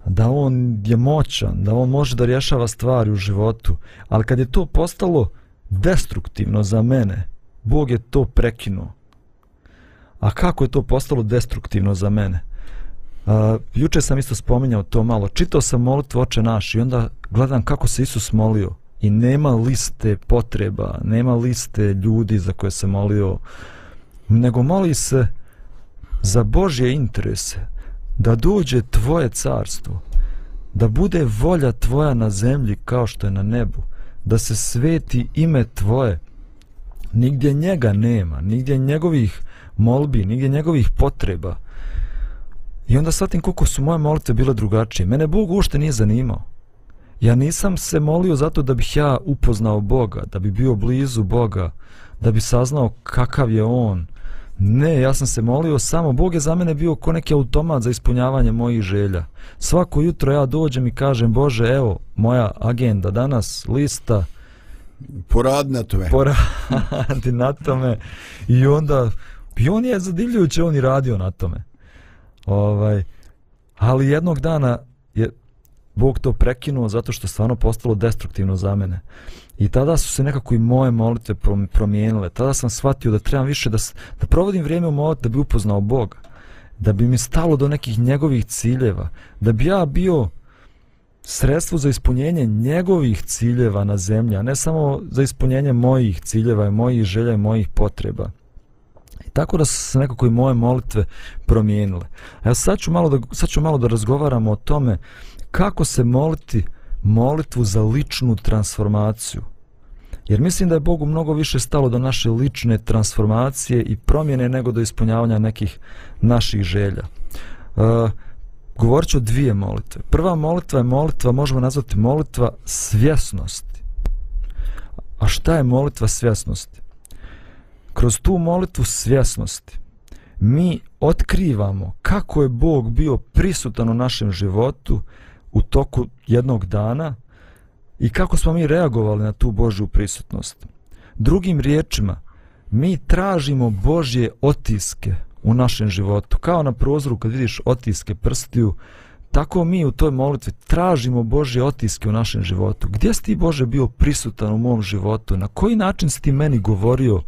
da On je moćan, da On može da rješava stvari u životu. Ali kad je to postalo destruktivno za mene, Bog je to prekinuo. A kako je to postalo destruktivno za mene? Uh, juče sam isto spominjao to malo. Čitao sam molitvu oče naš i onda gledam kako se Isus molio. I nema liste potreba, nema liste ljudi za koje se molio, nego moli se za Božje interese, da dođe tvoje carstvo, da bude volja tvoja na zemlji kao što je na nebu, da se sveti ime tvoje. Nigdje njega nema, nigdje njegovih molbi, nigdje njegovih potreba. I onda shvatim koliko su moje molitve bile drugačije. Mene Bog ušte nije zanimao. Ja nisam se molio zato da bih ja upoznao Boga, da bi bio blizu Boga, da bi saznao kakav je On. Ne, ja sam se molio samo, Bog je za mene bio ko neki automat za ispunjavanje mojih želja. Svako jutro ja dođem i kažem, Bože, evo, moja agenda danas, lista. Poradi na tome. Poradi na tome. I onda, i on je zadivljujuće, on i radio na tome. Ovaj, ali jednog dana Bog to prekinuo zato što je stvarno postalo destruktivno za mene. I tada su se nekako i moje molitve promijenile. Tada sam shvatio da trebam više da, da provodim vrijeme u molitvi da bi upoznao Boga. Da bi mi stalo do nekih njegovih ciljeva. Da bi ja bio sredstvo za ispunjenje njegovih ciljeva na zemlji, a ne samo za ispunjenje mojih ciljeva i mojih želja i mojih potreba. I tako da su se nekako i moje molitve promijenile. A sad ću malo da, sad ću malo da razgovaramo o tome kako se moliti molitvu za ličnu transformaciju. Jer mislim da je Bogu mnogo više stalo do naše lične transformacije i promjene nego do ispunjavanja nekih naših želja. Uh, govorit ću o dvije molitve. Prva molitva je molitva, možemo nazvati molitva svjesnosti. A šta je molitva svjesnosti? Kroz tu molitvu svjesnosti mi otkrivamo kako je Bog bio prisutan u našem životu u toku jednog dana i kako smo mi reagovali na tu Božju prisutnost. Drugim riječima, mi tražimo Božje otiske u našem životu. Kao na prozoru kad vidiš otiske prstiju, tako mi u toj molitvi tražimo Božje otiske u našem životu. Gdje si ti Bože bio prisutan u mom životu? Na koji način si ti meni govorio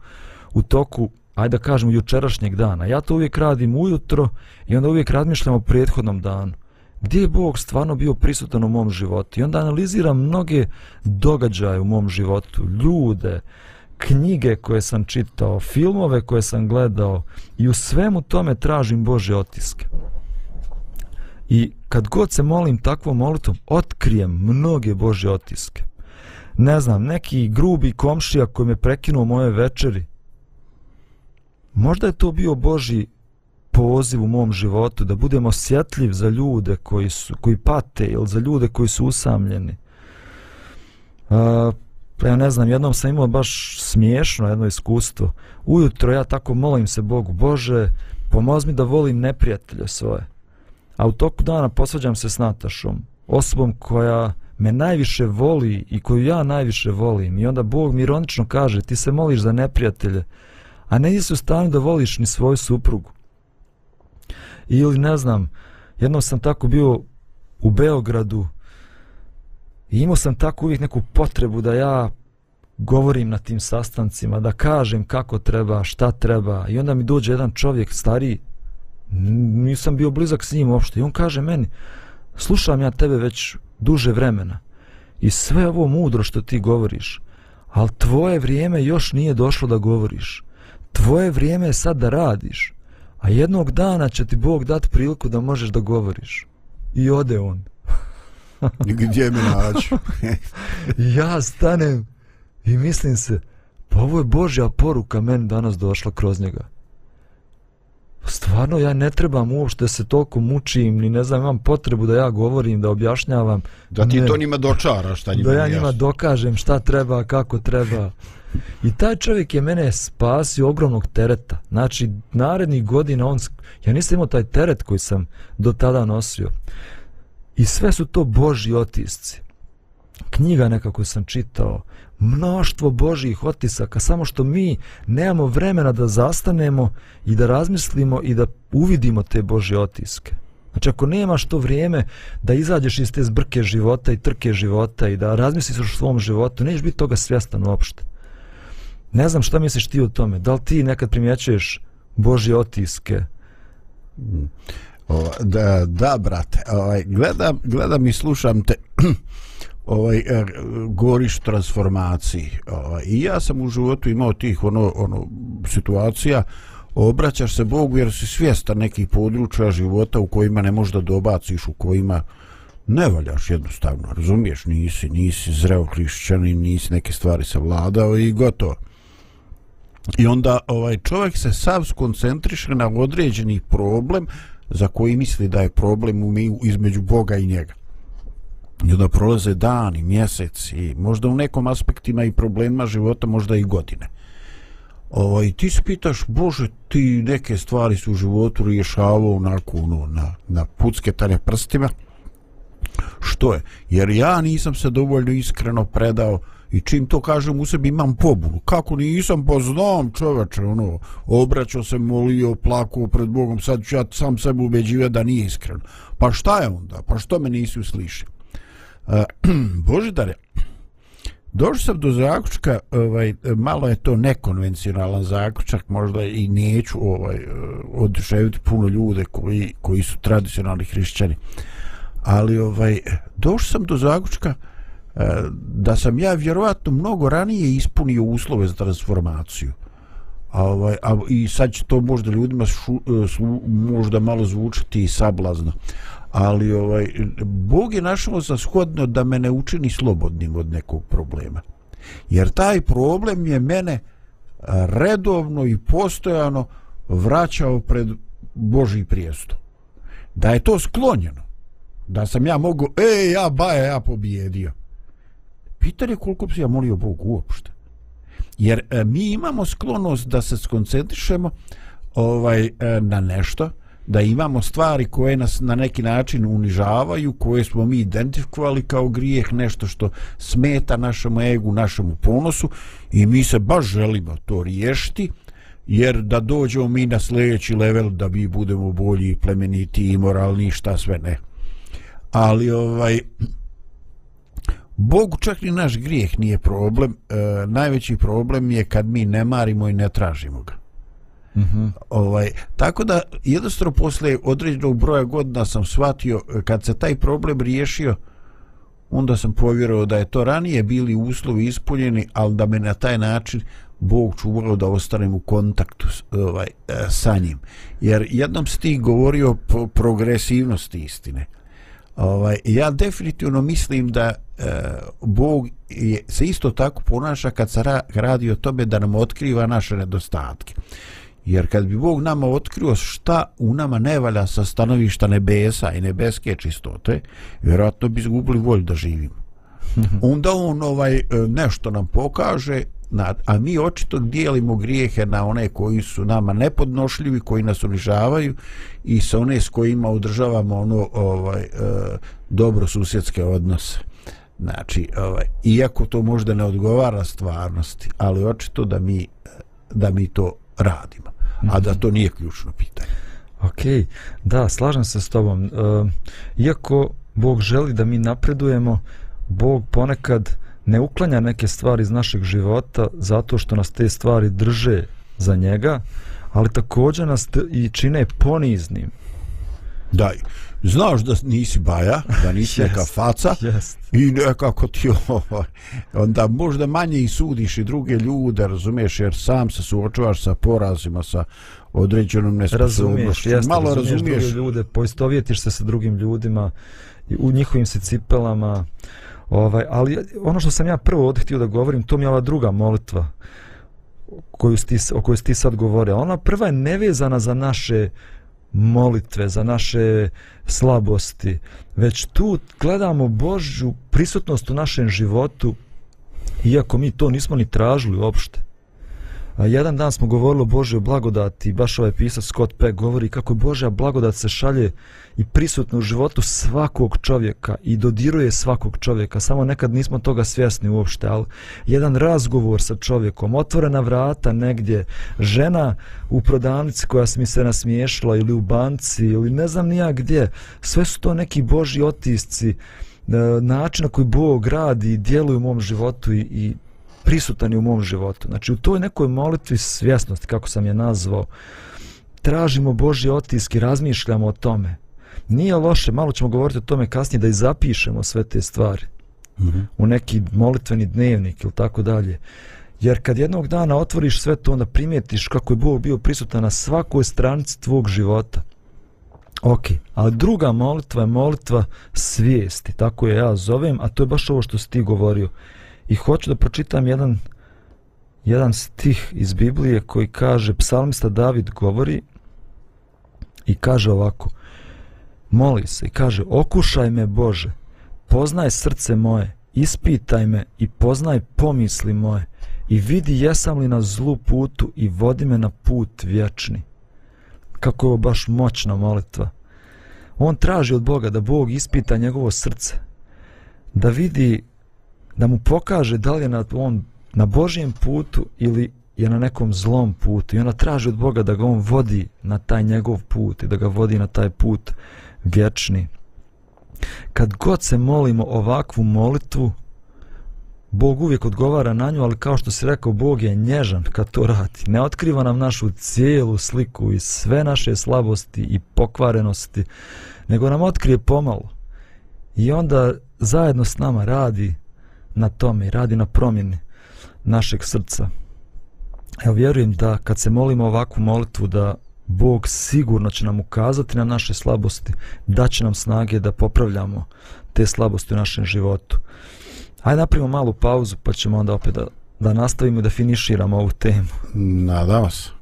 u toku, ajde da kažemo, jučerašnjeg dana? Ja to uvijek radim ujutro i onda uvijek razmišljam o prethodnom danu gdje je Bog stvarno bio prisutan u mom životu. I onda analiziram mnoge događaje u mom životu, ljude, knjige koje sam čitao, filmove koje sam gledao i u svemu tome tražim Bože otiske. I kad god se molim takvom molitvom, otkrijem mnoge Bože otiske. Ne znam, neki grubi komšija koji me prekinuo moje večeri, možda je to bio Boži poziv u mom životu da budem osjetljiv za ljude koji su koji pate ili za ljude koji su usamljeni. Uh, ja ne znam, jednom sam imao baš smiješno jedno iskustvo. Ujutro ja tako molim se Bogu, Bože, pomoz mi da volim neprijatelje svoje. A u toku dana posvađam se s Natašom, osobom koja me najviše voli i koju ja najviše volim. I onda Bog mi ironično kaže, ti se moliš za neprijatelje, a ne nisi u stanju da voliš ni svoju suprugu ili ne znam, jednom sam tako bio u Beogradu i imao sam tako uvijek neku potrebu da ja govorim na tim sastancima, da kažem kako treba, šta treba i onda mi dođe jedan čovjek stariji, nisam bio blizak s njim uopšte i on kaže meni, slušam ja tebe već duže vremena i sve ovo mudro što ti govoriš, ali tvoje vrijeme još nije došlo da govoriš. Tvoje vrijeme je sad da radiš. A jednog dana će ti Bog dati priliku da možeš da govoriš. I ode on. Gdje mi nađu? ja stanem i mislim se, pa ovo je Božja poruka meni danas došla kroz njega. Stvarno, ja ne trebam uopšte da se toliko mučim, ni ne znam, imam potrebu da ja govorim, da objašnjavam. Da ti ne, to njima dočara, šta njima Da ja njima dokažem šta treba, kako treba. I taj čovjek je mene spasio ogromnog tereta. Znači, narednih godina on... Ja nisam imao taj teret koji sam do tada nosio. I sve su to Boži otisci. Knjiga nekako sam čitao, mnoštvo Božjih otisaka, samo što mi nemamo vremena da zastanemo i da razmislimo i da uvidimo te Božje otiske. Znači ako nemaš to vrijeme da izađeš iz te zbrke života i trke života i da razmisliš o svom životu, nećeš biti toga svjestan uopšte. Ne znam šta misliš ti o tome. Da li ti nekad primjećuješ Božje otiske? Mm. O, da, da, brate. Ovaj, gledam, gledam i slušam te ovaj, e, goriš transformaciji. Ovaj, I ja sam u životu imao tih ono, ono situacija obraćaš se Bogu jer si svjestan nekih područja života u kojima ne možeš da dobaciš, u kojima ne valjaš jednostavno, razumiješ, nisi, nisi zreo hrišćan i nisi neke stvari savladao i gotovo. I onda ovaj čovjek se sav skoncentriše na određeni problem za koji misli da je problem u između Boga i njega. I onda prolaze dani, mjeseci, možda u nekom aspektima i problema života, možda i godine. Ovaj, ti se pitaš, Bože, ti neke stvari su u životu rješavao onako, ono, na, na pucke tanje prstima. Što je? Jer ja nisam se dovoljno iskreno predao i čim to kažem u sebi imam pobunu. Kako nisam, pa znam čoveče, ono, obraćao se, molio, plakao pred Bogom, sad ću ja sam sebe ubeđivati da nije iskreno. Pa šta je onda? Pa što me nisi uslišio? Uh, Božidare, Došao sam do zaključka, ovaj, malo je to nekonvencionalan zaključak, možda i neću ovaj, e, oduševiti puno ljude koji, koji su tradicionalni hrišćani. Ali ovaj, došao sam do zaključka uh, E, da sam ja vjerovatno mnogo ranije ispunio uslove za transformaciju. A, ovaj, a, I sad će to možda ljudima šu, e, su, možda malo zvučiti sablazno ali ovaj Bog je našao za shodno da me ne učini slobodnim od nekog problema. Jer taj problem je mene e, redovno i postojano vraćao pred Božji prijesto. Da je to sklonjeno. Da sam ja mogu, e, ja baje, ja pobjedio. Pitanje koliko bi se ja molio Bog uopšte. Jer e, mi imamo sklonost da se skoncentrišemo ovaj, e, na nešto, da imamo stvari koje nas na neki način unižavaju, koje smo mi identifikovali kao grijeh, nešto što smeta našemu egu, našemu ponosu i mi se baš želimo to riješiti, jer da dođemo mi na sljedeći level da bi budemo bolji, plemeniti i moralni, šta sve ne. Ali ovaj Bogu čak ni naš grijeh nije problem, e, najveći problem je kad mi ne marimo i ne tražimo ga. -hmm. ovaj, tako da jednostavno posle određenog broja godina sam shvatio kad se taj problem riješio onda sam povjerovao da je to ranije bili uslovi ispunjeni ali da me na taj način Bog čuvao da ostanem u kontaktu ovaj, e, sa njim jer jednom si ti govorio o progresivnosti istine ovaj, ja definitivno mislim da e, Bog je, se isto tako ponaša kad se ra, radi o tome da nam otkriva naše nedostatke Jer kad bi Bog nama otkrio šta u nama ne valja sa stanovišta nebesa i nebeske čistote, vjerojatno bi izgubili volju da živimo. Onda on ovaj nešto nam pokaže, Na, a mi očito dijelimo grijehe na one koji su nama nepodnošljivi, koji nas unižavaju i sa one s kojima održavamo ono ovaj e, dobro susjedske odnose. Znači, ovaj, iako to možda ne odgovara stvarnosti, ali očito da mi, da mi to radimo a da to nije ključno pitanje. Ok, da, slažem se s tobom. E, iako Bog želi da mi napredujemo, Bog ponekad ne uklanja neke stvari iz našeg života zato što nas te stvari drže za njega, ali također nas i čine poniznim. Da, znaš da nisi baja, da nisi yes, neka faca yes. i nekako ti ovaj, onda možda manje i sudiš i druge ljude, razumiješ, jer sam se suočavaš sa porazima, sa određenom nesposobnošću. Malo razumiješ, razumiješ. ljude, poistovjetiš se sa drugim ljudima u njihovim se cipelama. Ovaj, ali ono što sam ja prvo ovdje htio da govorim, to mi je ova druga molitva koju sti, o kojoj ti sad govore. Ona prva je nevezana za naše molitve, za naše slabosti, već tu gledamo Božju prisutnost u našem životu Iako mi to nismo ni tražili uopšte. A jedan dan smo govorili o Božoj blagodati, baš ovaj pisac Scott Peck govori kako Božja blagodat se šalje i prisutna u životu svakog čovjeka i dodiruje svakog čovjeka, samo nekad nismo toga svjesni uopšte, ali jedan razgovor sa čovjekom, otvorena vrata negdje, žena u prodavnici koja mi se nasmiješila ili u banci ili ne znam nija gdje, sve su to neki Božji otisci, e, način na koji Bog radi i djeluje u mom životu i, i prisutan je u mom životu. Znači u toj nekoj molitvi svjesnosti, kako sam je nazvao, tražimo Božje otiske, razmišljamo o tome. Nije loše, malo ćemo govoriti o tome kasnije, da i zapišemo sve te stvari mm -hmm. u neki molitveni dnevnik ili tako dalje. Jer kad jednog dana otvoriš sve to, onda primijetiš kako je Bog bio prisutan na svakoj stranici tvog života. Ok, ali druga molitva je molitva svijesti, tako je ja zovem, a to je baš ovo što si ti govorio. I hoću da pročitam jedan, jedan stih iz Biblije koji kaže, psalmista David govori i kaže ovako, moli se i kaže, okušaj me Bože, poznaj srce moje, ispitaj me i poznaj pomisli moje i vidi jesam li na zlu putu i vodi me na put vječni. Kako je ovo baš moćna molitva. On traži od Boga da Bog ispita njegovo srce, da vidi da mu pokaže da li je na, on na Božijem putu ili je na nekom zlom putu i ona traži od Boga da ga on vodi na taj njegov put i da ga vodi na taj put vječni. Kad god se molimo ovakvu molitvu, Bog uvijek odgovara na nju, ali kao što se rekao, Bog je nježan kad to radi. Ne otkriva nam našu cijelu sliku i sve naše slabosti i pokvarenosti, nego nam otkrije pomalo. I onda zajedno s nama radi na tome i radi na promjeni našeg srca. Evo vjerujem da kad se molimo ovakvu molitvu da Bog sigurno će nam ukazati na naše slabosti, da će nam snage da popravljamo te slabosti u našem životu. Hajde napravimo malu pauzu pa ćemo onda opet da, da nastavimo i da finiširamo ovu temu. Nadamo se.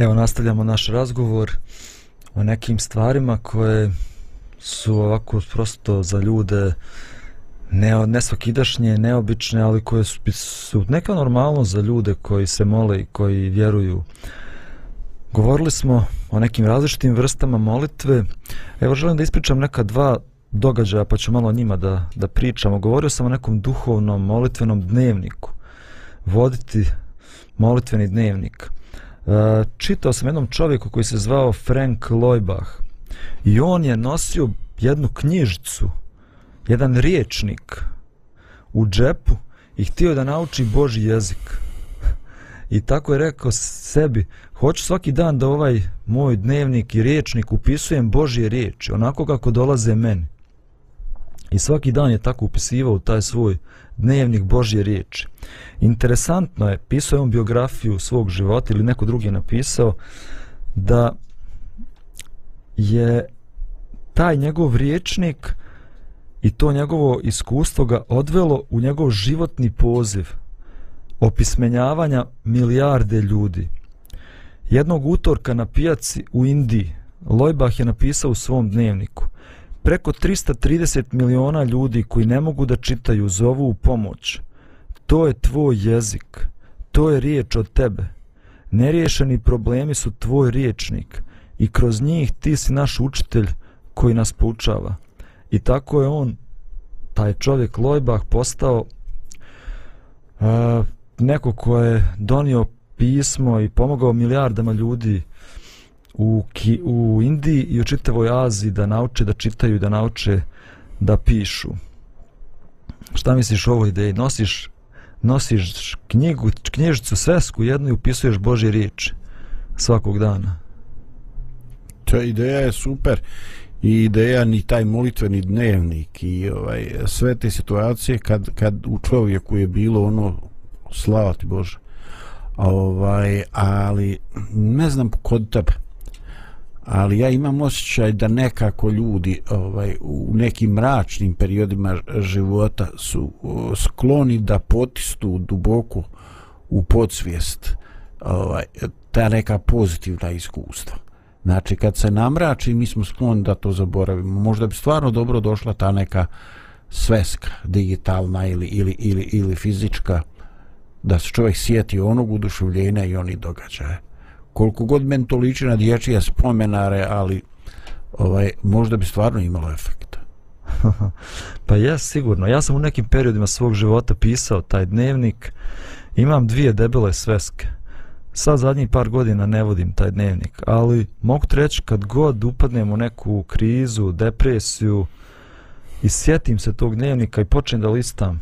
Evo, nastavljamo naš razgovor o nekim stvarima koje su ovako prosto za ljude ne, ne svakidašnje, neobične, ali koje su, su neka normalno za ljude koji se mole i koji vjeruju. Govorili smo o nekim različitim vrstama molitve. Evo, želim da ispričam neka dva događaja, pa ću malo o njima da, da pričamo. Govorio sam o nekom duhovnom molitvenom dnevniku. Voditi molitveni dnevnik. E, čitao sam jednom čovjeku koji se zvao Frank Loibach i on je nosio jednu knjižicu, jedan riječnik u džepu i htio da nauči Boži jezik. I tako je rekao sebi, hoću svaki dan da ovaj moj dnevnik i riječnik upisujem Božje riječi, onako kako dolaze meni. I svaki dan je tako upisivao taj svoj dnevnik Božje riječi. Interesantno je, pisao je on biografiju svog života ili neko drugi je napisao da je taj njegov riječnik i to njegovo iskustvo ga odvelo u njegov životni poziv opismenjavanja milijarde ljudi. Jednog utorka na pijaci u Indiji Lojbah je napisao u svom dnevniku preko 330 miliona ljudi koji ne mogu da čitaju zovu u pomoć. To je tvoj jezik. To je riječ od tebe. Neriješeni problemi su tvoj riječnik i kroz njih ti si naš učitelj koji nas poučava. I tako je on, taj čovjek Lojbah, postao uh, neko ko je donio pismo i pomogao milijardama ljudi u, Ki, u Indiji i u čitavoj Aziji da nauče da čitaju i da nauče da pišu. Šta misliš o ovoj ideji? Nosiš, nosiš knjigu, knjižicu svesku jednu i upisuješ Božje riječi svakog dana. Ta ideja je super i ideja ni taj molitveni dnevnik i ovaj sve te situacije kad, kad u čovjeku je bilo ono slava ti Bože ovaj, ali ne znam kod tebe ali ja imam osjećaj da nekako ljudi ovaj u nekim mračnim periodima života su skloni da potistu duboko u podsvijest ovaj ta neka pozitivna iskustva. Znači kad se namrači mi smo skloni da to zaboravimo. Možda bi stvarno dobro došla ta neka sveska digitalna ili ili ili ili fizička da se čovjek sjeti onog uduševljenja i oni događaja koliko god men to liči na dječija spomenare, ali ovaj, možda bi stvarno imalo efekta. pa ja sigurno. Ja sam u nekim periodima svog života pisao taj dnevnik. Imam dvije debele sveske. Sad zadnjih par godina ne vodim taj dnevnik, ali mogu reći kad god upadnem u neku krizu, depresiju i sjetim se tog dnevnika i počnem da listam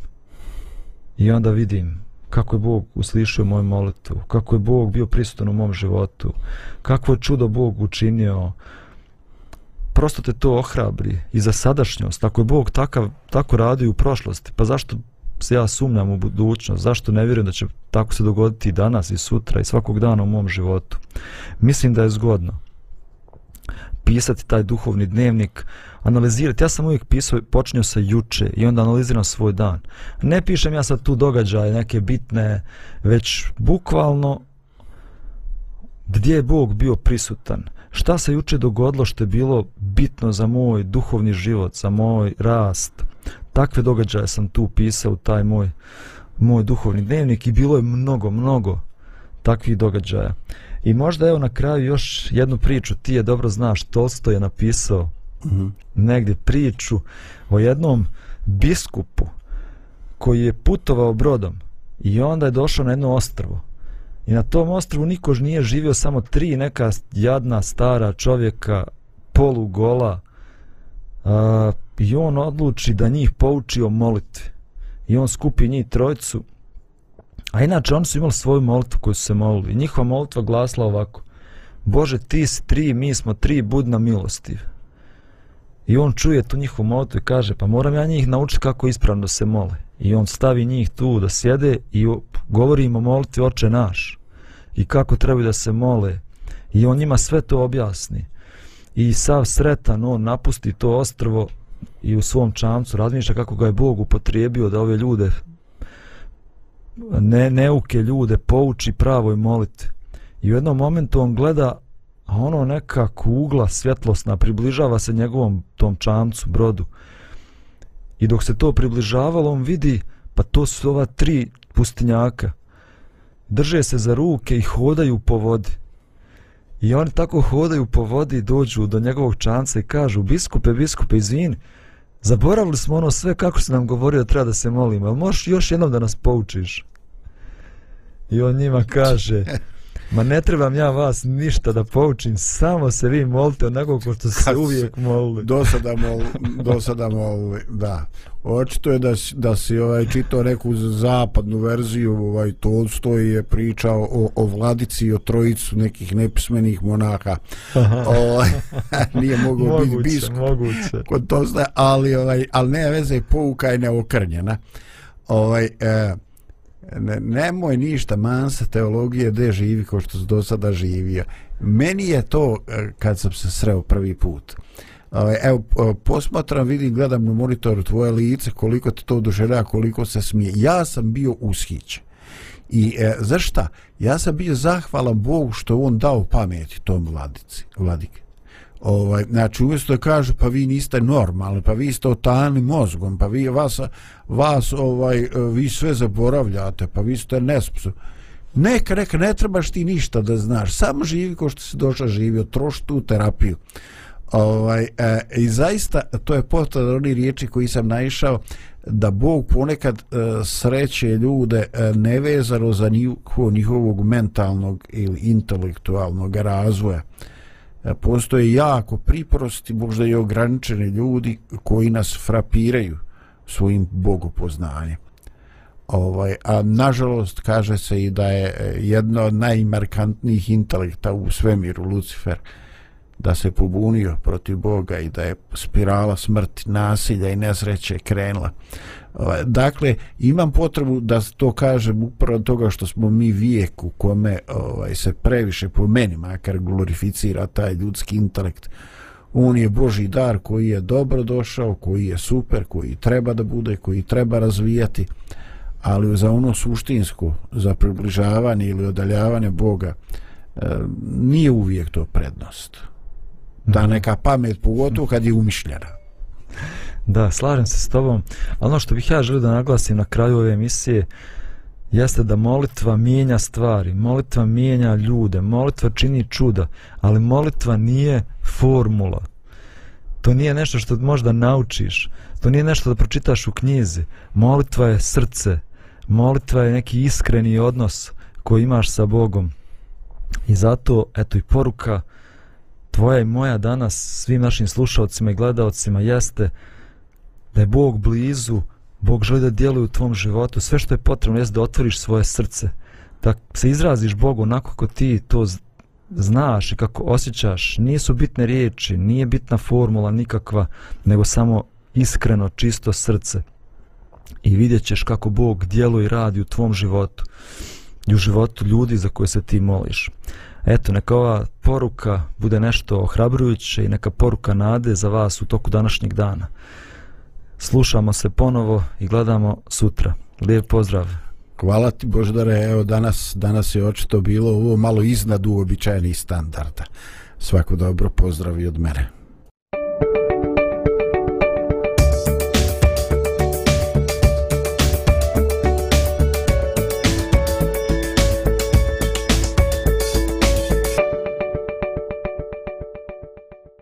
i onda vidim kako je Bog uslišio moju molitvu, kako je Bog bio prisutan u mom životu, kako je čudo Bog učinio, prosto te to ohrabri i za sadašnjost, ako je Bog takav, tako radi u prošlosti, pa zašto se ja sumnjam u budućnost, zašto ne vjerujem da će tako se dogoditi i danas i sutra i svakog dana u mom životu. Mislim da je zgodno pisati taj duhovni dnevnik, analizirati. Ja sam uvijek pisao, počinio sa juče i onda analiziram svoj dan. Ne pišem ja sad tu događaje neke bitne, već bukvalno gdje je Bog bio prisutan. Šta se juče dogodilo što je bilo bitno za moj duhovni život, za moj rast. Takve događaje sam tu pisao u taj moj, moj duhovni dnevnik i bilo je mnogo, mnogo takvih događaja. I možda evo na kraju još jednu priču, ti je dobro znaš, Tolsto je napisao mm -hmm. negdje priču o jednom biskupu koji je putovao brodom i onda je došao na jedno ostrvo. I na tom ostrvu niko nije živio, samo tri neka jadna stara čovjeka, polugola. A, I on odluči da njih pouči o molitvi. I on skupi njih trojcu A inače, oni su imali svoju molitvu koju su se molili. Njihova molitva glasla ovako. Bože, ti si tri, mi smo tri, bud na milostiv. I on čuje tu njihovu molitvu i kaže, pa moram ja njih naučiti kako ispravno se mole. I on stavi njih tu da sjede i govori im o molitvi oče naš. I kako trebaju da se mole. I on njima sve to objasni. I sav sretan, on napusti to ostrvo i u svom čamcu razmišlja kako ga je Bog upotrijebio da ove ljude ne, neuke ljude pouči pravoj molitvi. i u jednom momentu on gleda a ono neka kugla svjetlosna približava se njegovom tom čamcu, brodu. I dok se to približavalo, on vidi, pa to su ova tri pustinjaka. Drže se za ruke i hodaju po vodi. I oni tako hodaju po vodi i dođu do njegovog čanca i kažu, biskupe, biskupe, izvini, zaboravili smo ono sve kako se nam govorio da treba da se molimo, ali možeš još jednom da nas poučiš? I on njima kaže, Ma ne trebam ja vas ništa da poučim, samo se vi molite onako ko što se uvijek molili. Do sada molili, do sada molili, da. Očito je da, si, da si ovaj, čitao neku zapadnu verziju, ovaj, Tolstoj je pričao o, o vladici i o trojicu nekih nepismenih monaka. ovaj, nije mogao biti biskup. Moguće, Kod Tolstoja, ali, ovaj, ali ne veze, pouka je neokrnjena. Ovaj, eh, ne, nemoj ništa mansa teologije gde živi ko što do sada živio. Meni je to e, kad sam se sreo prvi put. Ovaj, evo, posmatram, vidim, gledam na monitor tvoje lice, koliko te to oduševlja, koliko se smije. Ja sam bio ushićen. I e, zašta? Ja sam bio zahvalan Bogu što on dao pameti tom vladici, vladike. Ovaj, znači, umjesto da kažu, pa vi niste normalni, pa vi ste otani mozgom, pa vi vas, vas ovaj, vi sve zaboravljate, pa vi ste nesposobni. Neka, neka, ne trebaš ti ništa da znaš, samo živi ko što si došao živio, troši tu terapiju. Ovaj, e, I zaista, to je potrebno oni riječi koji sam naišao, da Bog ponekad e, sreće ljude e, nevezano za njihovog mentalnog ili intelektualnog razvoja. E, E, postoje jako priprosti, možda i ograničeni ljudi koji nas frapiraju svojim bogopoznanjem. Ovaj, a nažalost kaže se i da je e, jedno od najmarkantnijih intelekta u svemiru Lucifer da se pobunio protiv Boga i da je spirala smrti, nasilja i nesreće krenula. Ovaj, dakle, imam potrebu da to kažem upravo toga što smo mi vijek u kome ovaj, se previše po meni makar glorificira taj ljudski intelekt. On je Boži dar koji je dobro došao, koji je super, koji treba da bude, koji treba razvijati, ali za ono suštinsko, za približavanje ili odaljavanje Boga, eh, nije uvijek to prednost. Da mhm. neka pamet, pogotovo kad je umišljena. Da, slažem se s tobom. Ono što bih ja želio da naglasim na kraju ove emisije jeste da molitva mijenja stvari, molitva mijenja ljude, molitva čini čuda, ali molitva nije formula. To nije nešto što možda naučiš, to nije nešto da pročitaš u knjizi. Molitva je srce, molitva je neki iskreni odnos koji imaš sa Bogom. I zato, eto i poruka tvoja i moja danas svim našim slušalcima i gledalcima jeste da je Bog blizu, Bog želi da djeluje u tvom životu, sve što je potrebno je da otvoriš svoje srce, da se izraziš Bogu onako kako ti to znaš i kako osjećaš, nisu bitne riječi, nije bitna formula nikakva, nego samo iskreno, čisto srce. I vidjet ćeš kako Bog djeluje i radi u tvom životu i u životu ljudi za koje se ti moliš. Eto, neka ova poruka bude nešto ohrabrujuće i neka poruka nade za vas u toku današnjeg dana. Slušamo se ponovo i gledamo sutra. Lijep pozdrav. Hvala ti Boždare, evo danas, danas je očito bilo ovo malo iznad uobičajenih standarda. Svako dobro pozdrav i od mene.